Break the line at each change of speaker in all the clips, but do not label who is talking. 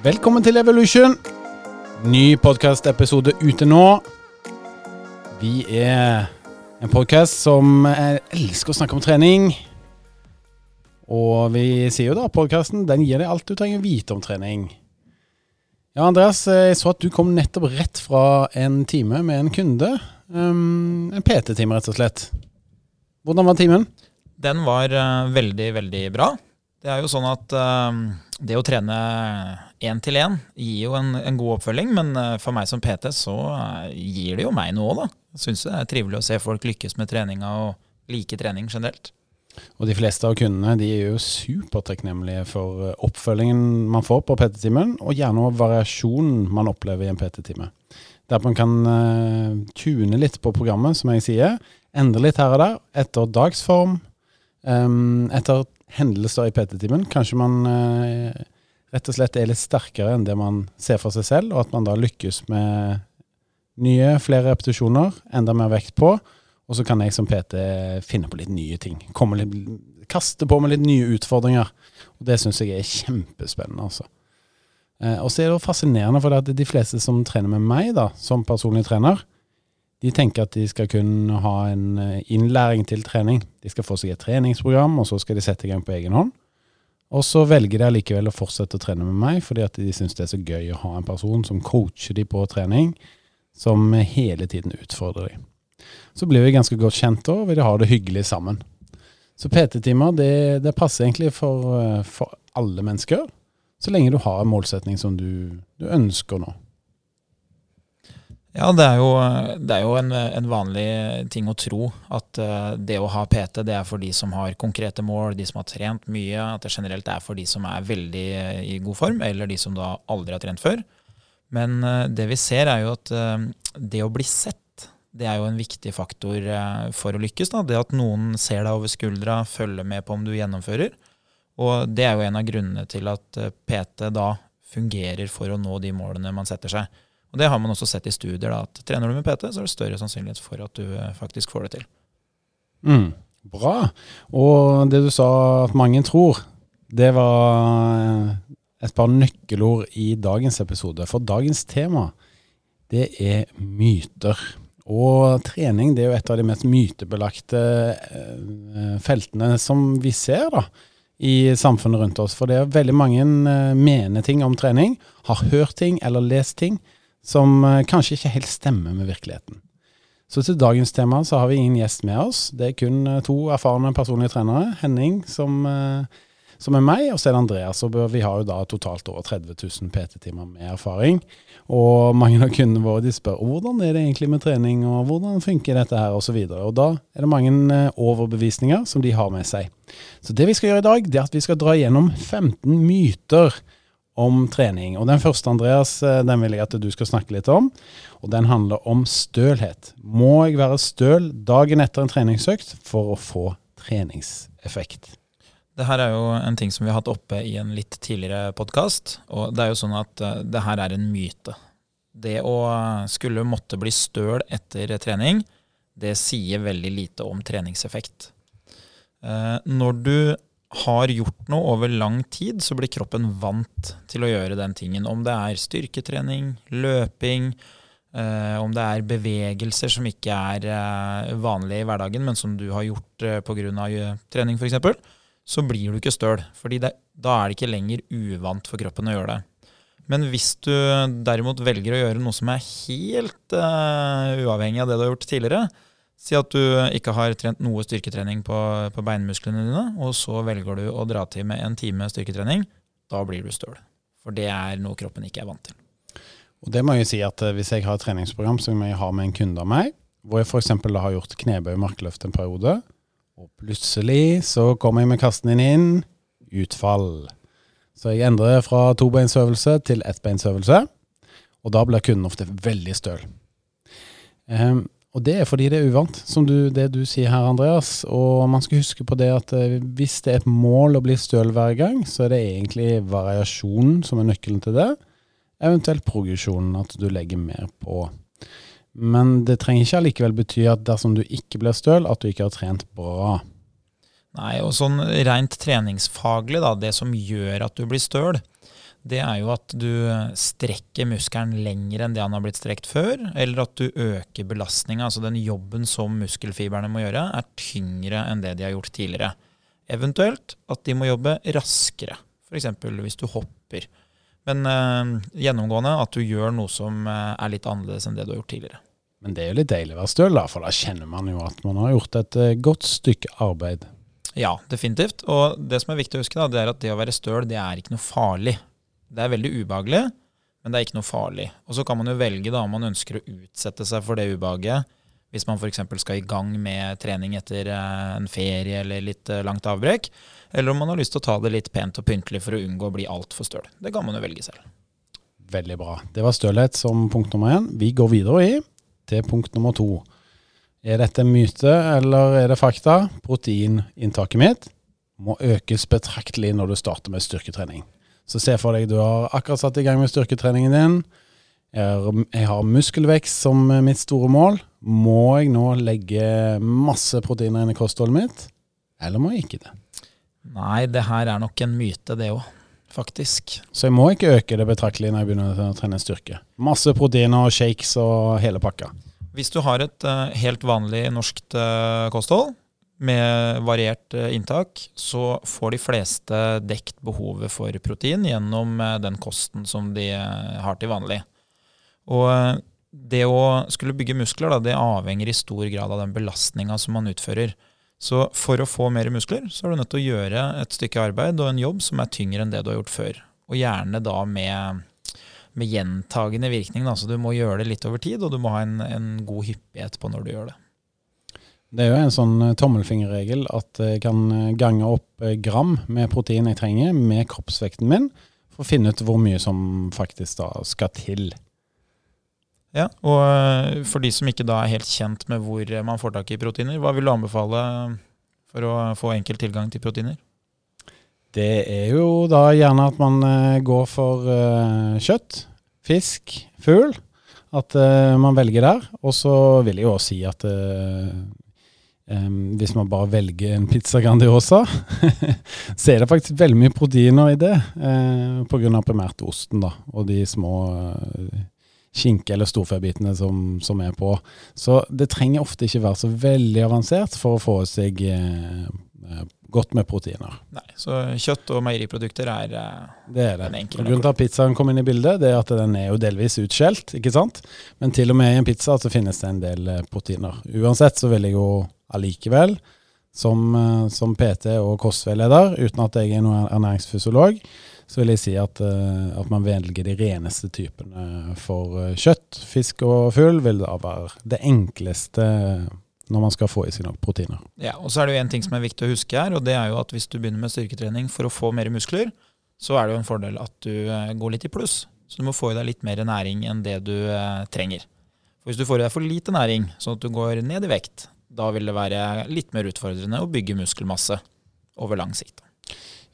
Velkommen til Evolution. Ny podkastepisode ute nå. Vi er en podkast som elsker å snakke om trening. Og vi sier jo da podkasten den gir deg alt du trenger å vite om trening. Ja, Andreas, jeg så at du kom nettopp rett fra en time med en kunde. Um, en PT-time, rett og slett. Hvordan var timen?
Den var uh, veldig, veldig bra. Det er jo sånn at uh, det å trene én til én gir jo en, en, god oppfølging, men uh, for meg som PT så gir det jo meg noe, da. Jeg syns det er trivelig å se folk lykkes med treninga og like trening generelt.
Og de fleste av kundene de er jo supertakknemlige for oppfølgingen man får på PT-timen, og gjerne variasjonen man opplever i en PT-time. Der man kan tune litt på programmet, som jeg sier. Endre litt her og der, etter dagsform, um, etter hendelser i PT-timen. Kanskje man eh, rett og slett er litt sterkere enn det man ser for seg selv, og at man da lykkes med nye, flere repetisjoner, enda mer vekt på. Og så kan jeg som PT finne på litt nye ting. Litt, kaste på med litt nye utfordringer. Og det syns jeg er kjempespennende, altså. Eh, og så er det fascinerende, for det at de fleste som trener med meg, da, som personlig trener, de tenker at de skal kunne ha en eh, innlæring til trening. De skal få seg et treningsprogram, og så skal de sette i gang på egen hånd. Og så velger de allikevel å fortsette å trene med meg, fordi at de syns det er så gøy å ha en person som coacher de på trening, som hele tiden utfordrer de. Så blir vi ganske godt kjent og vil ha det hyggelig sammen. Så PT-timer det, det, passer egentlig for, eh, for, alle mennesker, så lenge du har en målsetning som du, du ønsker nå.
Ja, det er jo, det er jo en, en, vanlig ting å tro at uh, det å ha PT, det er for de som har konkrete mål, de som har trent mye. At det generelt er for de som er veldig uh, i god form, eller de som da aldri har trent før. Men uh, det vi ser, er jo at det å bli sett, det er jo en viktig faktor for å lykkes. Da. Det at noen ser deg over skuldra, følger med på om du gjennomfører. Og det er jo en av grunnene til at PT da fungerer for å nå de målene man setter seg. Og Det har man også sett i studier. da, at Trener du med PT, så er det større sannsynlighet for at du eh, faktisk får det til.
Mm, bra. Og det du sa at mange tror, det var eh, et par nøkkelord i dagens episode. For dagens tema, det er myter. Og trening det er jo et av de mest mytebelagte eh, feltene som vi ser da, i samfunnet rundt oss. For det er veldig mange mener ting om trening, har hørt ting eller lest ting som eh, kanskje ikke helt stemmer med virkeligheten. Så til dagens tema så har vi ingen gjest med oss. Det er kun eh, to erfarne personlige trenere. Henning, som, eh, som er meg, og så er det Andreas. Og vi har jo da totalt over 30 000 PT-timer med erfaring. Og mange av kundene våre de spør hvordan er det egentlig med trening, og hvordan funker dette her, osv. Og, så og da er det mange overbevisninger som de har med seg. Så det vi skal gjøre i dag, det er at vi skal dra gjennom 15 myter om trening. Og Den første, Andreas, eh, den vil jeg at du skal snakke litt om. og Den handler om stølhet. Må jeg være støl dagen etter en treningsøkt for å få treningseffekt?
Det her er jo en ting som vi har hatt oppe i en litt tidligere podkast. Og det er jo sånn at uh, det her er en myte. Det å skulle måtte bli støl etter trening, det sier veldig lite om treningseffekt. Uh, når du har gjort noe over lang tid, så blir kroppen vant til å gjøre den tingen. Om det er styrketrening, løping, eh, om det er bevegelser som ikke er eh, vanlige i hverdagen, men som du har gjort eh, pga. Eh, trening f.eks., så blir du ikke støl. fordi da er det ikke lenger uvant for kroppen å gjøre det. Men hvis du derimot velger å gjøre noe som er helt eh, uavhengig av det du har gjort tidligere, Si at du ikke har trent noe styrketrening på, på, beinmusklene dine, og så velger du å dra til med en time styrketrening. Da blir du støl. For det er noe kroppen ikke er vant til.
Og det må jeg si at eh, Hvis jeg har et treningsprogram som jeg har med en kunde av meg, hvor jeg f.eks. har gjort knebøy og markløft en periode, og plutselig så kommer jeg med kasten inn, utfall. Så jeg endrer fra tobeinsøvelse til ettbeinsøvelse, og da blir kunden ofte veldig støl. Um, og det er fordi det er uvant, som du, det du sier her, Andreas. Og man skal huske på det at eh, hvis det er et mål å bli støl hver gang, så er det egentlig variasjonen som er nøkkelen til det. Eventuelt progresjonen, at du legger mer på. Men det trenger ikke allikevel bety at dersom du ikke blir støl, at du ikke har trent bra.
Nei, og sånn rent treningsfaglig, da, det som gjør at du blir støl, det er jo at du strekker muskelen lenger enn det han har blitt strekt før, eller at du øker belastninga. Altså den jobben som muskelfibrene må gjøre, er tyngre enn det de har gjort tidligere. Eventuelt at de må jobbe raskere, f.eks. hvis du hopper. Men øh, gjennomgående at du gjør noe som eh, er litt annerledes enn det du har gjort tidligere.
Men det er jo litt deilig å være støl, da, for da kjenner man jo at man har gjort et eh, godt stykke arbeid.
Ja, definitivt. Og det som er viktig å huske, da, det er at det å være støl, det er ikke noe farlig. Det er veldig ubehagelig, men det er ikke noe farlig. Og så kan man jo velge da om man ønsker å utsette seg for det ubehaget. Hvis man f.eks. skal i gang med trening etter eh, en ferie eller litt eh, langt avbrekk. Eller om man har lyst til å ta det litt pent og pyntelig for å unngå å bli altfor støl. Det kan man jo velge selv.
Veldig bra. Det var stølhet som punkt nummer én. Vi går videre i til punkt nummer to. Er dette myte eller er det fakta? Proteininntaket mitt må økes betraktelig når du starter med styrketrening. Så se for deg du har akkurat satt i gang med styrketreningen din. Jeg har muskelvekst som mitt store mål. Må jeg nå legge masse proteiner inn i kostholdet mitt, eller må jeg ikke det?
Nei, det her er nok en myte, det òg. Faktisk.
Så jeg må ikke øke det betraktelig når jeg begynner å trene styrke. Masse proteiner og shakes og hele pakka.
Hvis du har et uh, helt vanlig norskt uh, kosthold, med variert eh, inntak, så får de fleste dekt behovet for protein gjennom eh, den kosten som de eh, har til vanlig. Og det å skulle bygge muskler, da, det avhenger i stor grad av den belastninga som man utfører. Så for å få mer muskler, så er du nødt til å gjøre et stykke arbeid og en jobb som er tyngre enn det du har gjort før. Og gjerne da med, med gjentagende virkning. Da. Så du må gjøre det litt over tid, og du må ha en, en god hyppighet på når du gjør det.
Det er jo en sånn eh, tommelfingerregel at jeg kan eh, gange opp eh, gram med protein jeg trenger, med kroppsvekten min, for å finne ut hvor mye som faktisk da skal til.
Ja, og for de som ikke da er helt kjent med hvor man får tak i proteiner, hva vil du anbefale for å få enkel tilgang til proteiner?
Det er jo da gjerne at man går for kjøtt, fisk, fugl. At man velger der. Og så vil jeg jo også si at Um, hvis man bare velger en pizza Grandiosa, så er det faktisk veldig mye proteiner i det. Uh, Pga. primært osten da, og de små uh, skinke- eller storfebitene som, som, er på. Så det trenger ofte ikke være så veldig avansert for å få seg eh, godt med proteiner.
Nei, Så kjøtt og meieriprodukter er,
det er det. den enkle Grunnen til at pizzaen kom inn i bildet, det er at den er jo delvis utskjelt, ikke sant. Men til og med i en pizza så finnes det en del proteiner. Uansett så vil jeg jo allikevel, som, eh, som, PT og kostveileder, uten at jeg er noen ernæringsfysiolog, så vil jeg si at, eh, at, man velger de reneste typene for eh, kjøtt. Fisk og fugl vil da være det enkleste når man skal få i seg nok proteiner.
Ja, og så er det jo en ting som er viktig å huske her, og det er jo at hvis du begynner med styrketrening for å få mer muskler, så er det jo en fordel at du går litt i pluss. Så du må få i deg litt mer næring enn det du trenger. For hvis du får i deg for lite næring, sånn at du går ned i vekt, da vil det være litt mer utfordrende å bygge muskelmasse over lang sikt.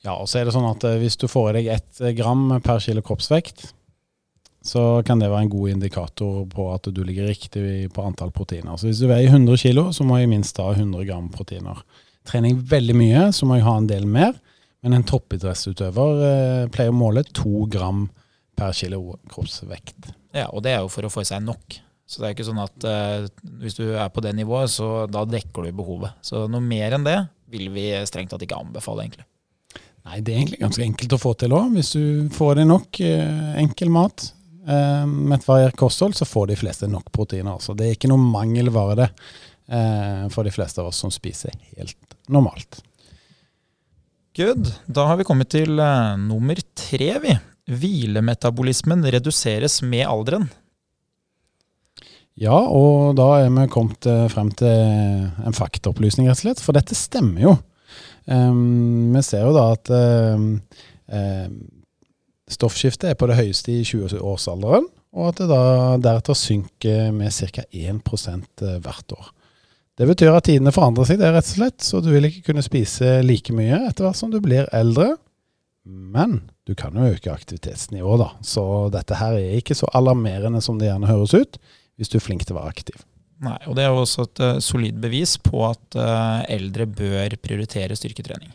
Ja, og så er det sånn at eh, hvis du får i deg ett gram per kilo kroppsvekt, så kan det være en god indikator på at du ligger riktig på antall proteiner. Så hvis du veier 100 kilo, så må jeg minst ha 100 gram proteiner. Trener jeg veldig mye, så må jeg ha en del mer. Men en toppidrettsutøver eh, pleier å måle to gram per kilo kroppsvekt.
Ja, og det er jo for å få i seg nok. Så det er ikke sånn at eh, hvis du er på det nivået, så da dekker du behovet. Så noe mer enn det vil vi strengt tatt ikke anbefale, egentlig.
Nei, det er egentlig ganske enkelt å få til òg. Hvis du får deg nok eh, enkel mat Eh, med et variert kosthold, så får de fleste nok proteiner. Altså. det er ikke noe mangelvare det for de fleste av oss som spiser helt normalt.
Good. Da har vi kommet til nummer tre, vi. Hvilemetabolismen reduseres med alderen.
Ja, og da er vi kommet eh, frem til en faktaopplysning, rett og slett. For dette stemmer jo. Um, vi ser jo da at um, stoffskiftet er på det høyeste i 20-årsalderen, og at det da deretter synker med ca. 1 eh, hvert år. Det betyr at tidene forandrer seg, det rett og slett, så du vil ikke kunne spise like mye etter hvert som du blir eldre. Men du kan jo øke aktivitetsnivået, da. Så dette her er ikke så alarmerende som det gjerne høres ut hvis du er flink til å være aktiv.
Nei, og Det er jo også et uh, solid bevis på at uh, eldre bør prioritere styrketrening.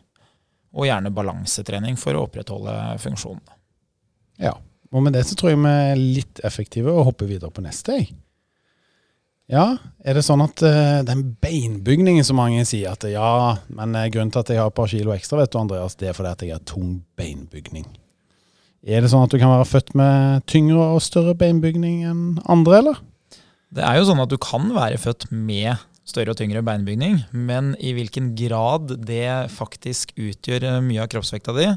Og gjerne balansetrening for å opprettholde funksjonen.
Ja. Og med det så tror jeg vi er litt effektive og hopper videre på neste. Jeg. Ja, er det sånn at uh, den beinbygningen som mange sier at ja, men grunnen til at jeg har et par kilo ekstra, vet du Andreas, det er fordi at jeg har tung beinbygning. Er det sånn at du kan være født med tyngre og større beinbygning enn andre, eller?
Det er jo sånn at du kan være født med større og tyngre beinbygning, men i hvilken grad det faktisk utgjør eh, mye av kroppsvekta di,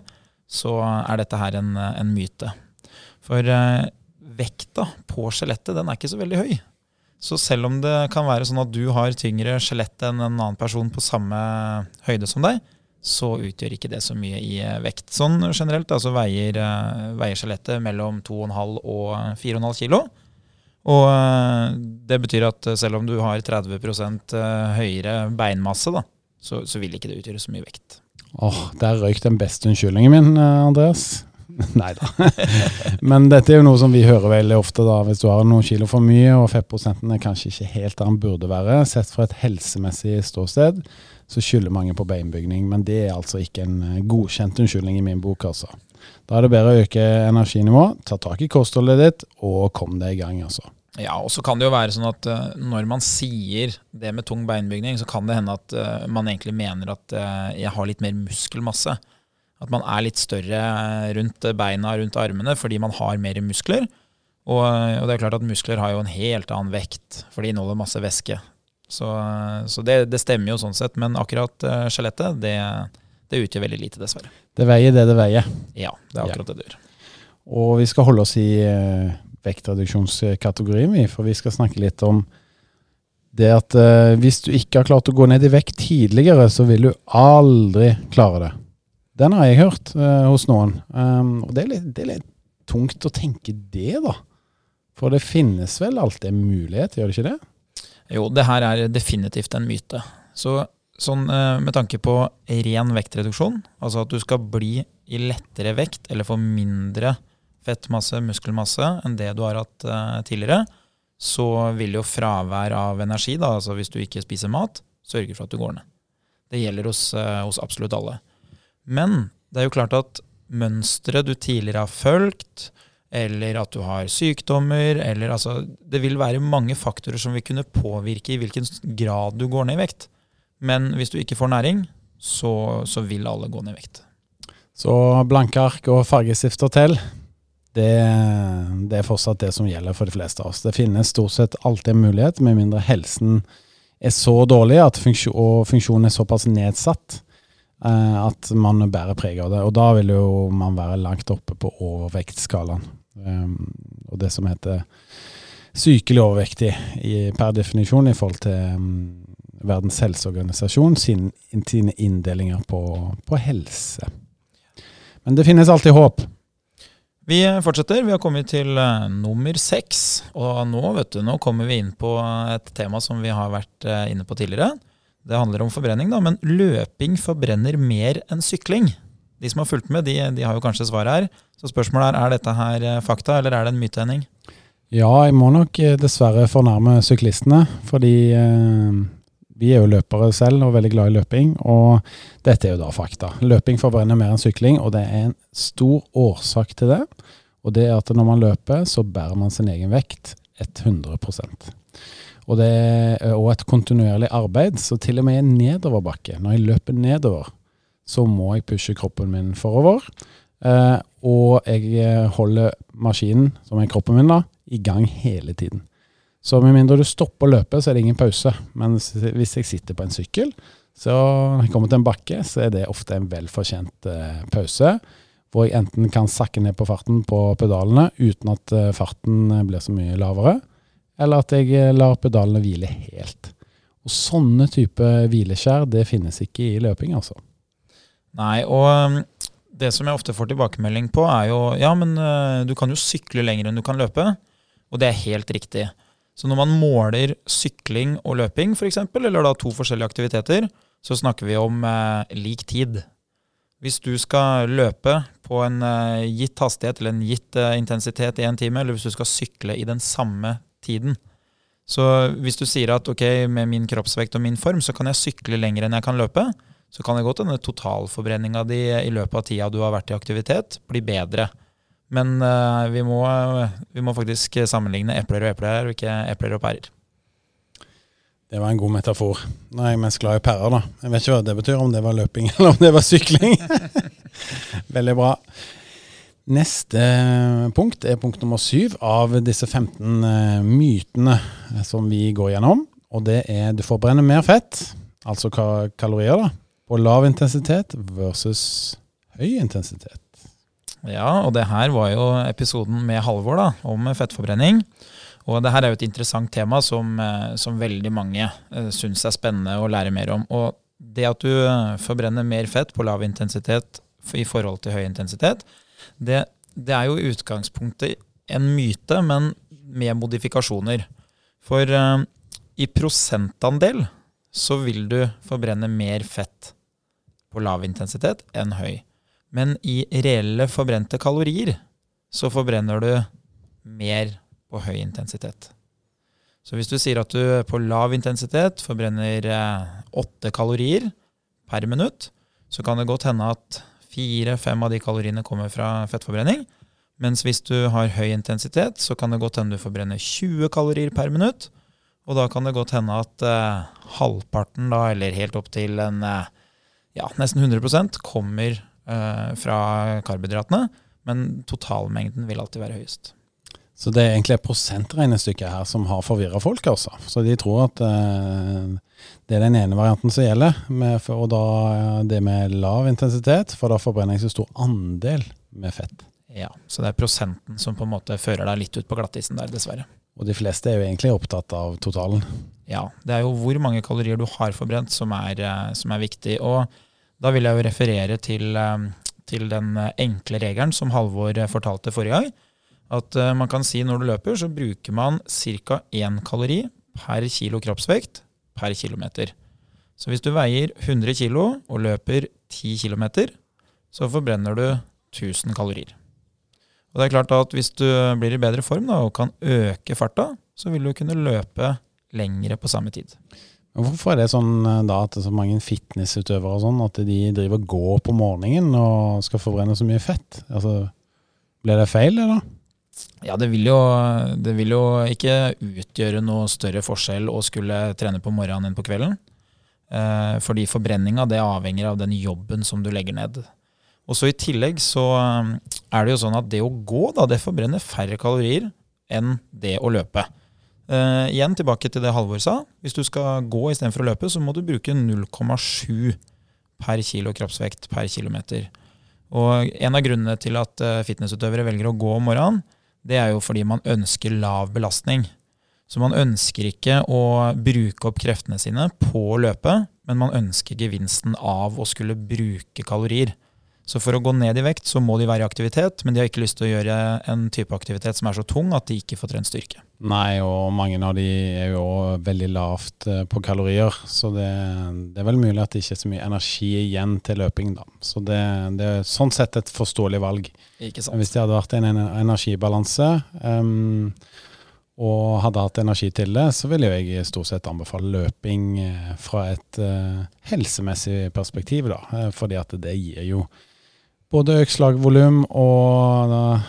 så er dette her en, en myte. For eh, vekta på skjelettet den er ikke så veldig høy. Så selv om det kan være sånn at du har tyngre skjelett enn en annen person på samme høyde som deg, så utgjør ikke det så mye i eh, vekt. Sånn generelt altså så veier, veier skjelettet mellom 2,5 og 4,5 kilo. Og eh, det betyr at eh, selv om du har 30 eh, høyere beinmasse, da, så, så, vil ikke det utgjøre så mye vekt.
Åh, oh, Der røyk den beste unnskyldningen min, Andreas. Nei da. Men dette er jo noe som vi hører veldig ofte. da, Hvis du har noen kilo for mye, og fettprosenten er kanskje ikke helt der den burde være, sett fra et helsemessig ståsted, så skylder mange på beinbygning. Men det er altså ikke en godkjent unnskyldning i min bok, altså. Da er det bedre å øke energinivået, ta tak i kostholdet ditt og kom deg i gang. altså.
Ja, og så kan det jo være sånn at uh, når man sier det med tung beinbygning, så kan det hende at uh, man egentlig mener at uh, jeg har litt mer muskelmasse. At man er litt større rundt beina rundt armene fordi man har mer muskler. Og, og, det er klart at muskler har jo en helt annen vekt, for de inneholder masse væske. Så, så det, det, stemmer jo sånn sett, men akkurat skjelettet, det, det, utgjør veldig lite, dessverre.
Det veier det det veier.
Ja, det er akkurat ja. det det gjør.
Og vi skal holde oss i vektreduksjonskategorien, vi, for vi skal snakke litt om det at eh, hvis du ikke har klart å gå ned i vekt tidligere, så vil du aldri klare det. Den har jeg hørt eh, hos noen. Um, og det er, litt, det er, litt, tungt å tenke det, da. For det finnes vel alltid en mulighet, gjør det ikke det?
Jo, det her er definitivt en myte. Så sånn uh, med tanke på ren vektreduksjon, altså at du skal bli i lettere vekt eller få mindre vekt, fettmasse, muskelmasse, enn det du har hatt uh, tidligere, så vil jo fravær av energi, da, altså hvis du ikke spiser mat, sørge for at du går ned. Det gjelder hos, uh, hos absolutt alle. Men det er jo klart at mønsteret du tidligere har fulgt, eller at du har sykdommer, eller altså Det vil være mange faktorer som vil kunne påvirke i hvilken grad du går ned i vekt. Men hvis du ikke får næring, så, så vil alle gå ned i vekt.
Så blanke ark og fargestifter til, det, det, er fortsatt det som gjelder for de fleste av oss. Det finnes stort sett alltid en mulighet, med mindre helsen er så dårlig funksjon, og funksjonen er såpass nedsatt eh, at man bærer preg av det. Og da vil jo man være langt oppe på overvektskalaen. Um, og det som heter sykelig overvektig i, per definisjon i forhold til um, Verdens helseorganisasjon sin, sine inndelinger på, på helse. Men det finnes alltid håp.
Vi fortsetter. Vi har kommet til uh, nummer seks. Og nå, vet du, nå kommer vi inn på et tema som vi har vært uh, inne på tidligere. Det handler om forbrenning, da, men løping forbrenner mer enn sykling. De som har fulgt med, de, de har jo kanskje svaret her. Så spørsmålet er er dette her fakta, eller er det en myte?
Ja, jeg må nok dessverre fornærme syklistene. Fordi vi er jo løpere selv og veldig glad i løping, og dette er jo da fakta. Løping forbrenner mer enn sykling, og det er en stor årsak til det. Og det er at når man løper, så bærer man sin egen vekt 100% Og det er òg et kontinuerlig arbeid, så til og med i nedoverbakke, når jeg løper nedover, så må jeg pushe kroppen min forover. Eh, og jeg holder maskinen, som er kroppen min, da, i gang hele tiden. Så med mindre du stopper å løpe, så er det ingen pause. Men hvis jeg sitter på en sykkel, så når jeg kommer til en bakke, så er det ofte en velfortjent eh, pause. Hvor jeg enten kan sakke ned på farten på pedalene uten at eh, farten eh, blir så mye lavere, eller at jeg lar pedalene hvile helt. Og sånne type hvileskjær, det finnes ikke i løping, altså.
Nei, og um, det som jeg ofte får tilbakemelding på, er jo ja, men du kan jo sykle lenger enn du kan løpe. Og det er helt riktig. Så når man måler sykling og løping, f.eks., eller da to forskjellige aktiviteter, så snakker vi om eh, lik tid. Hvis du skal løpe på en eh, gitt hastighet eller en gitt eh, intensitet i en time, eller hvis du skal sykle i den samme tiden Så hvis du sier at ok, med min kroppsvekt og min form, så kan jeg sykle lenger enn jeg kan løpe, så kan det godt hende totalforbrenninga di i løpet av tida du har vært i aktivitet, blir bedre. Men uh, vi, må, vi, må, faktisk sammenligne epler og epler, og ikke epler og pærer.
Det var en god metafor. Nå er jeg mest glad i pærer, da. Jeg vet ikke hva det betyr, om det var løping eller om det var sykling. Veldig bra. Neste punkt er punkt nummer syv av disse 15 uh, mytene som vi går gjennom. Og det er du forbrenner mer fett, altså kalorier, da, på lav intensitet versus høy intensitet.
Ja, og det her var jo episoden med Halvor da, om fettforbrenning. Og det her er jo et interessant tema som, eh, som veldig mange uh, syns er spennende å lære mer om. Og det at du eh, forbrenner mer fett på lav intensitet i forhold til høy intensitet, det, det er jo i utgangspunktet en myte, men med modifikasjoner. For uh, i prosentandel så vil du forbrenne mer fett på lav intensitet enn høy. Men i reelle forbrente kalorier så forbrenner du mer på høy intensitet. Så hvis du sier at du på lav intensitet forbrenner eh, åtte kalorier per minutt, så kan det godt hende at fire-fem av de kaloriene kommer fra fettforbrenning. Mens hvis du har høy intensitet, så kan det godt hende du forbrenner 20 kalorier per minutt. Og da kan det godt hende at eh, halvparten, da, eller helt opp til en eh, ja, nesten 100% kommer uh, fra karbohydratene. Men totalmengden vil alltid være høyest.
Så det er egentlig et prosentregnestykke her som har forvirra folk, altså. Så de tror at uh, det er den ene varianten som gjelder, med, og da det med lav intensitet, for da forbrenner jeg så stor andel med fett.
Ja, så det er prosenten som på en måte fører deg litt ut på glattisen der, dessverre.
Og de fleste er jo egentlig opptatt av totalen.
Ja, det er jo hvor mange kalorier du har forbrent som er, eh, som er viktig. Og da vil jeg jo referere til, eh, til den enkle regelen som Halvor fortalte forrige gang. At eh, man kan si når du løper, så bruker man ca. én kalori per kilo kroppsvekt per kilometer. Så hvis du veier 100 kilo og løper 10 km, så forbrenner du 1000 kalorier. Og det er klart at Hvis du blir i bedre form da, og kan øke farta, så vil du kunne løpe lengre på samme tid.
Hvorfor er det sånn eh, da at det er så mange fitnessutøvere og sånn, at de driver og går på morgenen og skal forbrenne så mye fett? Altså, Blir det feil, eller?
Ja, det vil, jo, det vil jo ikke utgjøre noe større forskjell å skulle trene på morgenen enn på kvelden. Eh, fordi forbrenninga det avhenger av den jobben som du legger ned. Og så I tillegg så um, er det jo sånn at det å gå da, det forbrenner færre kalorier enn det å løpe. Uh, igjen tilbake til det Halvor sa. Hvis du skal gå istedenfor å løpe, så må du bruke 0,7 per kilo kroppsvekt per kilometer. Og En av grunnene til at uh, fitnessutøvere velger å gå om morgenen, det er jo fordi man ønsker lav belastning. Så man ønsker ikke å bruke opp kreftene sine på å løpe, men man ønsker gevinsten av å skulle bruke kalorier. Så for å gå ned i vekt, så må de være i aktivitet, men de har ikke lyst til å gjøre en type aktivitet som er så tung at de ikke får trent styrke.
Nei, og mange av de er jo veldig lavt eh, på kalorier, så det, det, er vel mulig at det ikke er så mye energi igjen til løping, da. Så det, det er sånn sett et forståelig valg.
Ikke sant.
Hvis det hadde vært en energibalanse, um, og hadde hatt energi til det, så ville jeg stort sett anbefale løping eh, fra et uh, helsemessig perspektiv, da. Fordi at det gir jo både økt slagvolum og uh,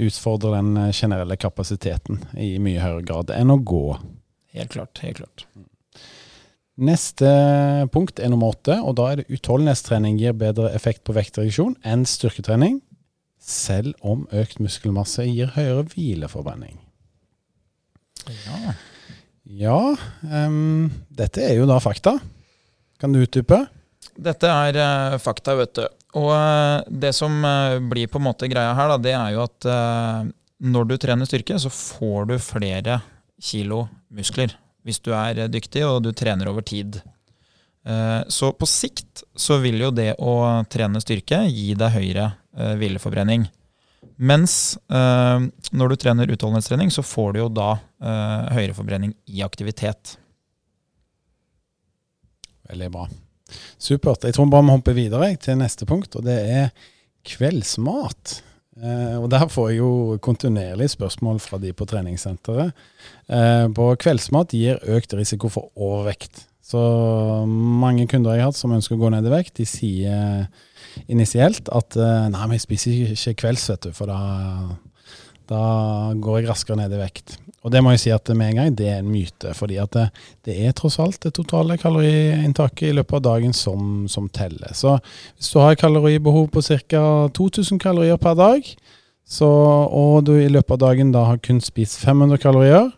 utfordre den generelle kapasiteten i mye høyere grad enn å gå.
Helt klart. Helt klart.
Neste punkt er nummer åtte, og da er det utholdenhetstrening gir bedre effekt på vektreduksjon enn styrketrening, selv om økt muskelmasse gir høyere hvileforbrenning.
Ja.
Ja, um, dette er jo da fakta. Kan du utdype?
Dette er uh, fakta, vet du. Og uh, det som uh, blir på en måte greia her, da, det er jo at når du trener styrke, så får du flere kilo muskler. Hvis du er dyktig og du trener over tid. Så på sikt så vil jo det å trene styrke gi deg høyere hvileforbrenning. Mens når du trener utholdenhetstrening, så får du jo da høyere forbrenning i aktivitet.
Veldig bra. Supert. Jeg tror bare vi hopper videre til neste punkt, og det er kveldsmat. Eh, og Der får jeg jo kontinuerlig spørsmål fra de på treningssenteret. Eh, på kveldsmat gir økt risiko for overvekt, Så mange kunder jeg har hatt som ønsker å gå ned i vekt, de sier initielt at eh, nei, men jeg spiser ikke kvelds, vet du, for da, da går jeg raskere ned i vekt. Og det må jeg si at med en gang, det er en myte. fordi at det, det er tross alt det totale kaloriinntaket i løpet av dagen som, som teller. Så hvis du har et kaloribehov på ca. 2000 kalorier per dag, så, og du i løpet av dagen da har kun spist 500 kalorier,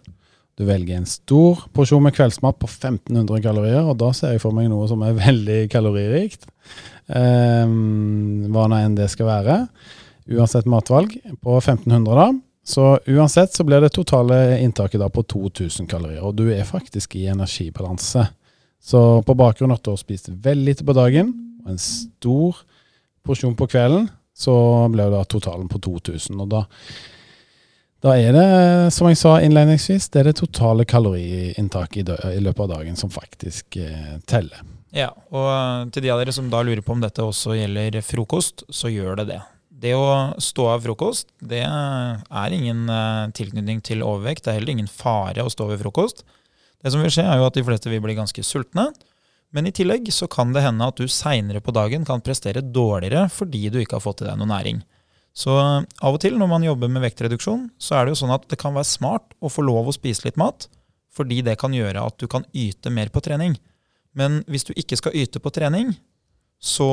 du velger en stor porsjon med kveldsmat på 1500 kalorier, og da ser jeg for meg noe som er veldig kaloririkt. Um, hva nå enn det skal være. Uansett matvalg på 1500, da. Så uansett så blir det totale inntaket da på 2000 kalorier, og du er faktisk i energibalanse. Så på bakgrunn av at du har spist veldig lite på dagen, og en stor porsjon på kvelden, så blir det da totalen på 2000. Og da da er det, som jeg sa innledningsvis, det er det totale kaloriinntaket i, i, løpet av dagen som faktisk eh, teller.
Ja, og eh, til de av dere som da lurer på om dette også gjelder frokost, så gjør det det. Det å stå av frokost, det er ingen eh, tilknytning til overvekt. Det er heller ingen fare å stå ved frokost. Det som vil skje, er jo at de fleste vil bli ganske sultne. Men i tillegg så kan det hende at du seinere på dagen kan prestere dårligere fordi du ikke har fått i deg noe næring. Så av og til når man jobber med vektreduksjon, så er det jo sånn at det kan være smart å få lov å spise litt mat, fordi det kan gjøre at du kan yte mer på trening. Men hvis du ikke skal yte på trening, så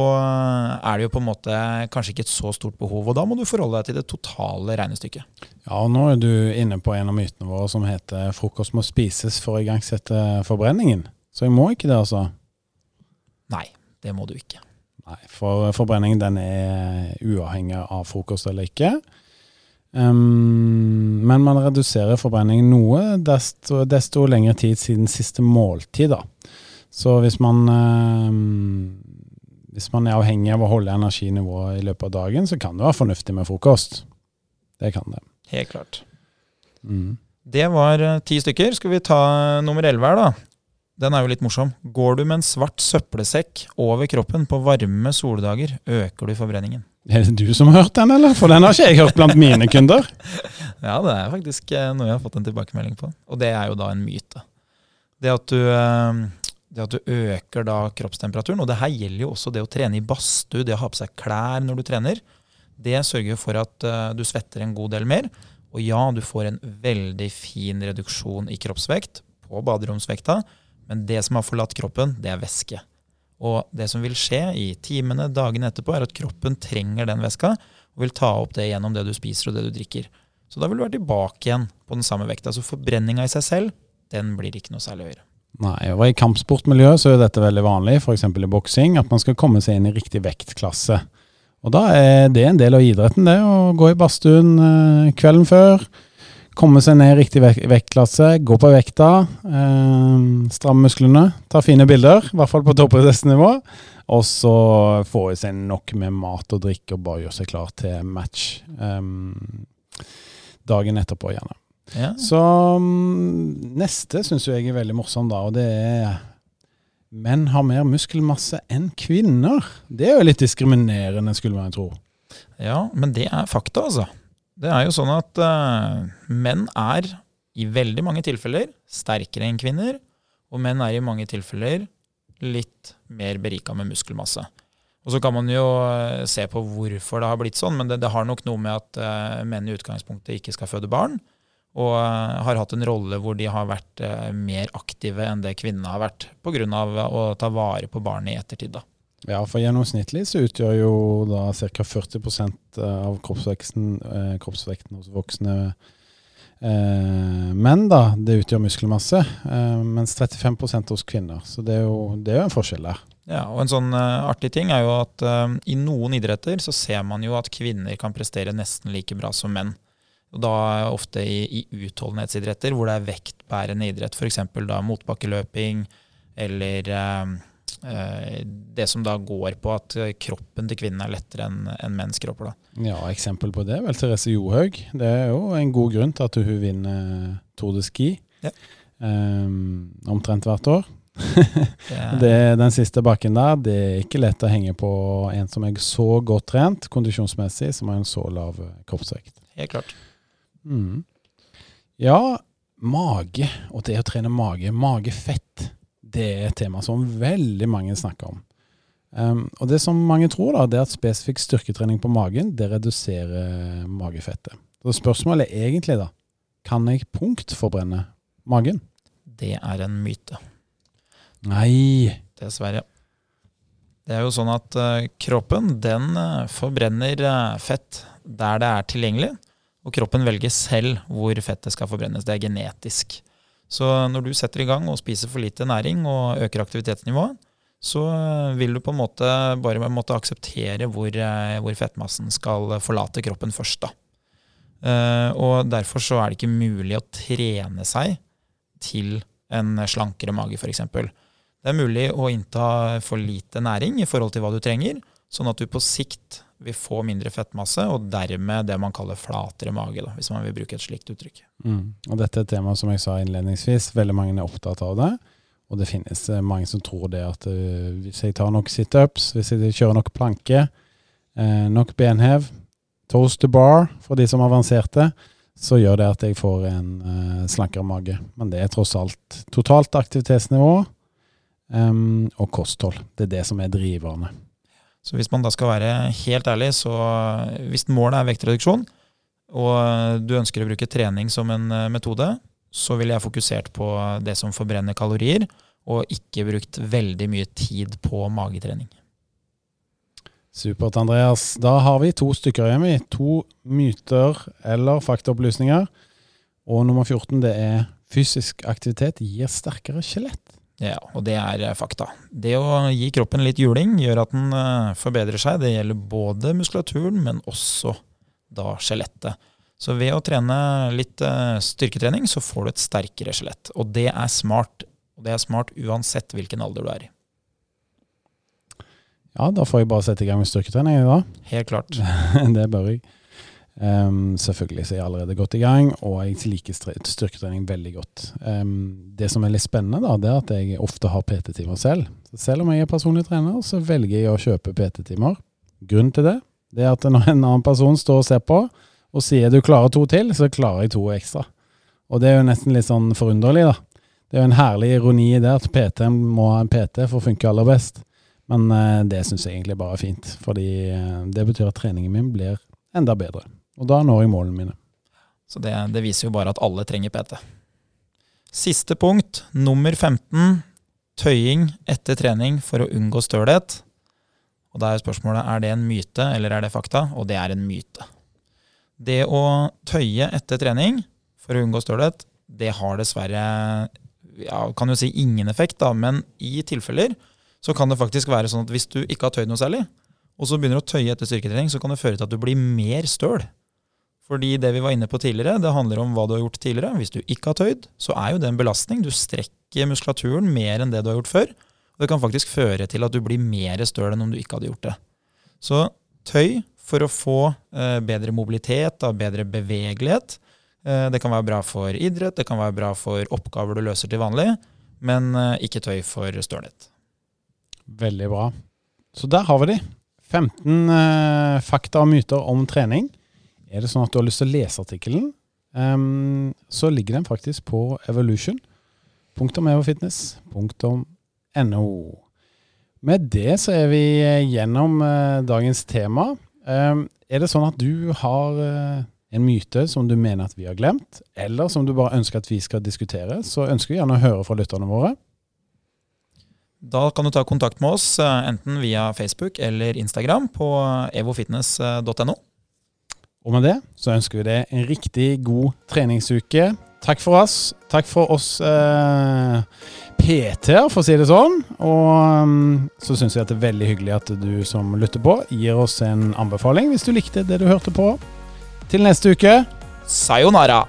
er det jo på en måte kanskje ikke et så stort behov. Og da må du forholde deg til det totale regnestykket.
Ja, og nå er du inne på en av mytene våre som heter 'frokost må spises for å igangsette forbrenningen'. Så jeg må ikke det, altså?
Nei, det må du ikke.
Nei, for forbrenningen den er uavhengig av frokost eller ikke. Um, men man reduserer forbrenningen noe desto, desto lengre tid siden siste måltid. da. Så hvis man, um, hvis man er avhengig av å holde energinivået i løpet av dagen, så kan det være fornuftig med frokost. Det kan det.
Helt klart. Mm. Det var uh, ti stykker. Skal vi ta nummer elleve her, da? Den er jo litt morsom. Går du med en svart søppelsekk over kroppen på varme soldager, øker du forbrenningen.
Er det du som har hørt den, eller? For den har ikke jeg hørt blant mine kunder.
ja, det er faktisk eh, noe jeg har fått en tilbakemelding på. Og det er jo da en myte. Det at du, eh, det at du øker da kroppstemperaturen, og det her gjelder jo også det å trene i badstue, det å ha på seg klær når du trener, det sørger for at uh, du svetter en god del mer. Og ja, du får en veldig fin reduksjon i kroppsvekt på baderomsvekta, men det som har forlatt kroppen, det er væske. Og det som vil skje i timene, dagene etterpå, er at kroppen trenger den væska og vil ta opp det gjennom det du spiser og det du drikker. Så da vil du være tilbake igjen på den samme vekta. Så forbrenninga i seg selv, den blir ikke noe særlig høyere.
Nei, og I kampsportmiljøet så er dette veldig vanlig, f.eks. i boksing, at man skal komme seg inn i riktig vektklasse. Og Da er det en del av idretten, det å gå i badstuen eh, kvelden før Komme seg ned i riktig vektklasse, gå på vekta, eh, stramme musklene, ta fine bilder, i hvert fall på toppidrettsnivå. Og så få i seg nok med mat og drikke og bare gjøre seg klar til match eh, dagen etterpå, gjerne. Ja. Så um, neste syns jeg er veldig morsom, da, og det er Menn har mer muskelmasse enn kvinner. Det er jo litt diskriminerende, skulle man tro.
Ja, men det er fakta, altså. Det er jo sånn at uh, menn er i veldig mange tilfeller sterkere enn kvinner, og menn er i mange tilfeller litt mer berika med muskelmasse. Og så kan man jo uh, se på hvorfor det har blitt sånn, men det, det har nok noe med at uh, menn i utgangspunktet ikke skal føde barn, og har hatt en rolle hvor de har vært mer aktive enn det kvinnene har vært, pga. å ta vare på barnet i ettertid. da.
Ja, for gjennomsnittlig så utgjør jo da ca. 40 av kroppsveksten, eh, kroppsvekten hos voksne eh, menn. da, Det utgjør muskelmasse, eh, mens 35% hos kvinner. Så det er, jo, det er jo en forskjell der.
Ja, og En sånn artig ting er jo at i noen idretter så ser man jo at kvinner kan prestere nesten like bra som menn. Og da ofte i, i utholdenhetsidretter hvor det er vektbærende idrett, f.eks. da motbakkeløping eller uh, Eh, det som da går på at kroppen til kvinnen er lettere enn en menns kropper. Da.
Ja, Eksempel på det er vel Therese Johaug. Det er jo en god grunn til at hun vinner Tour de Ski ja. um, omtrent hvert år. det, den siste bakken der, det er ikke lett å henge på en som er så godt trent kondisjonsmessig, som har en så lav kroppsvekt.
Helt klart.
Mm. Ja, mage og det å trene mage. Magefett det er et tema som veldig mange snakker om. Um, og det som mange tror, da, det er at spesifikk styrketrening på magen det reduserer magefettet. Så spørsmålet er egentlig da, kan jeg punktforbrenne magen?
Det er en myte.
Nei.
Dessverre. Det er jo sånn at uh, kroppen den uh, forbrenner uh, fett der det er tilgjengelig. Og kroppen velger selv hvor fettet skal forbrennes. Det er genetisk. Så når du setter i gang og spiser for lite næring og øker aktivitetsnivået, så vil du på en måte bare måtte akseptere hvor, hvor fettmassen skal forlate kroppen først. da. Og derfor så er det ikke mulig å trene seg til en slankere mage, f.eks. Det er mulig å innta for lite næring i forhold til hva du trenger, sånn at du på sikt vil får mindre fettmasse, og dermed det man kaller flatere mage, da, hvis man vil bruke et slikt uttrykk.
Mm. Og Dette er et tema som jeg sa innledningsvis, veldig mange er opptatt av det. Og det finnes eh, mange som tror det at uh, hvis jeg tar nok situps, hvis jeg kjører nok planke, uh, nok benhev, toast to bar for de som avanserte, så gjør det at jeg får en uh, slankere mage. Men det er tross alt totalt aktivitetsnivå um, og kosthold. Det er det som er driverne.
Så hvis man da skal være helt ærlig, så hvis målet er vektreduksjon, og du ønsker å bruke trening som en eh, metode, så ville jeg fokusert på det som forbrenner kalorier, og ikke brukt veldig mye tid på magetrening.
Supert, Andreas. Da har vi to stykker igjen. vi. To myter eller faktaopplysninger. Og nummer 14 det er fysisk aktivitet gir sterkere skjelett.
Ja, og det er eh, fakta. Det å gi kroppen litt juling gjør at den eh, forbedrer seg. Det gjelder både muskulaturen, men også da skjelettet. Så ved å trene litt eh, styrketrening, så får du et sterkere skjelett. Og det er smart. Og det er smart uansett hvilken alder du er i.
Ja, da får jeg bare sette i gang med styrketrening da.
Helt klart.
det bør jeg. Um, selvfølgelig så er jeg allerede godt i gang, og jeg liker styrketrening veldig godt. Um, det som er litt spennende, da, det er at jeg ofte har PT-timer selv. Så selv om jeg er personlig trener, så velger jeg å kjøpe PT-timer. Grunnen til det, det er at når en annen person står og ser på, og sier du klarer to til, så klarer jeg to ekstra. Og det er jo nesten litt sånn forunderlig, da. Det er jo en herlig ironi i det at PT må ha en PT for å funke aller best. Men uh, det syns jeg egentlig bare er fint, fordi uh, det betyr at treningen min blir enda bedre. Og da når jeg målene mine.
Så det, det viser jo bare at alle trenger PT. Siste punkt, nummer 15. Tøying etter trening for å unngå stølhet. Og da er spørsmålet er det en myte eller er det fakta, og det er en myte. Det å tøye etter trening for å unngå stølhet, det har dessverre ja, kan jo si ingen effekt, da, men i tilfeller så kan det faktisk være sånn at hvis du ikke har tøyd noe særlig, og så begynner du å tøye etter styrketrening, så kan det føre til at du blir mer støl. Fordi det vi var inne på tidligere, det handler om hva du har gjort tidligere. Hvis du ikke har tøyd, så er jo det en belastning. Du strekker muskulaturen mer enn det du har gjort før. Og det kan faktisk føre til at du blir mer støl enn om du ikke hadde gjort det. Så tøy for å få eh, bedre mobilitet, da, bedre bevegelighet. Eh, det kan være bra for idrett, det kan være bra for oppgaver du løser til vanlig, men eh, ikke tøy for stølhet.
Veldig bra. Så der har vi de. 15 eh, fakta og myter om trening. Er det sånn at du har lyst til å lese artikkelen, um, så ligger den faktisk på Evolution. Punktum evofitness.no. Med det så er vi gjennom uh, dagens tema. Um, er det sånn at du har uh, en myte som du mener at vi har glemt, eller som du bare ønsker at vi skal diskutere, så ønsker vi gjerne å høre fra lytterne våre.
Da kan du ta kontakt med oss eh, enten via Facebook eller Instagram på evofitness.no.
Og med det så ønsker vi deg en riktig god treningsuke. Takk for oss. Takk for oss eh, PT-er, for å si det sånn. Og um, så syns jeg at det er veldig hyggelig at du som lytter på, gir oss en anbefaling hvis du likte det du hørte på. Til neste uke
Sayonara!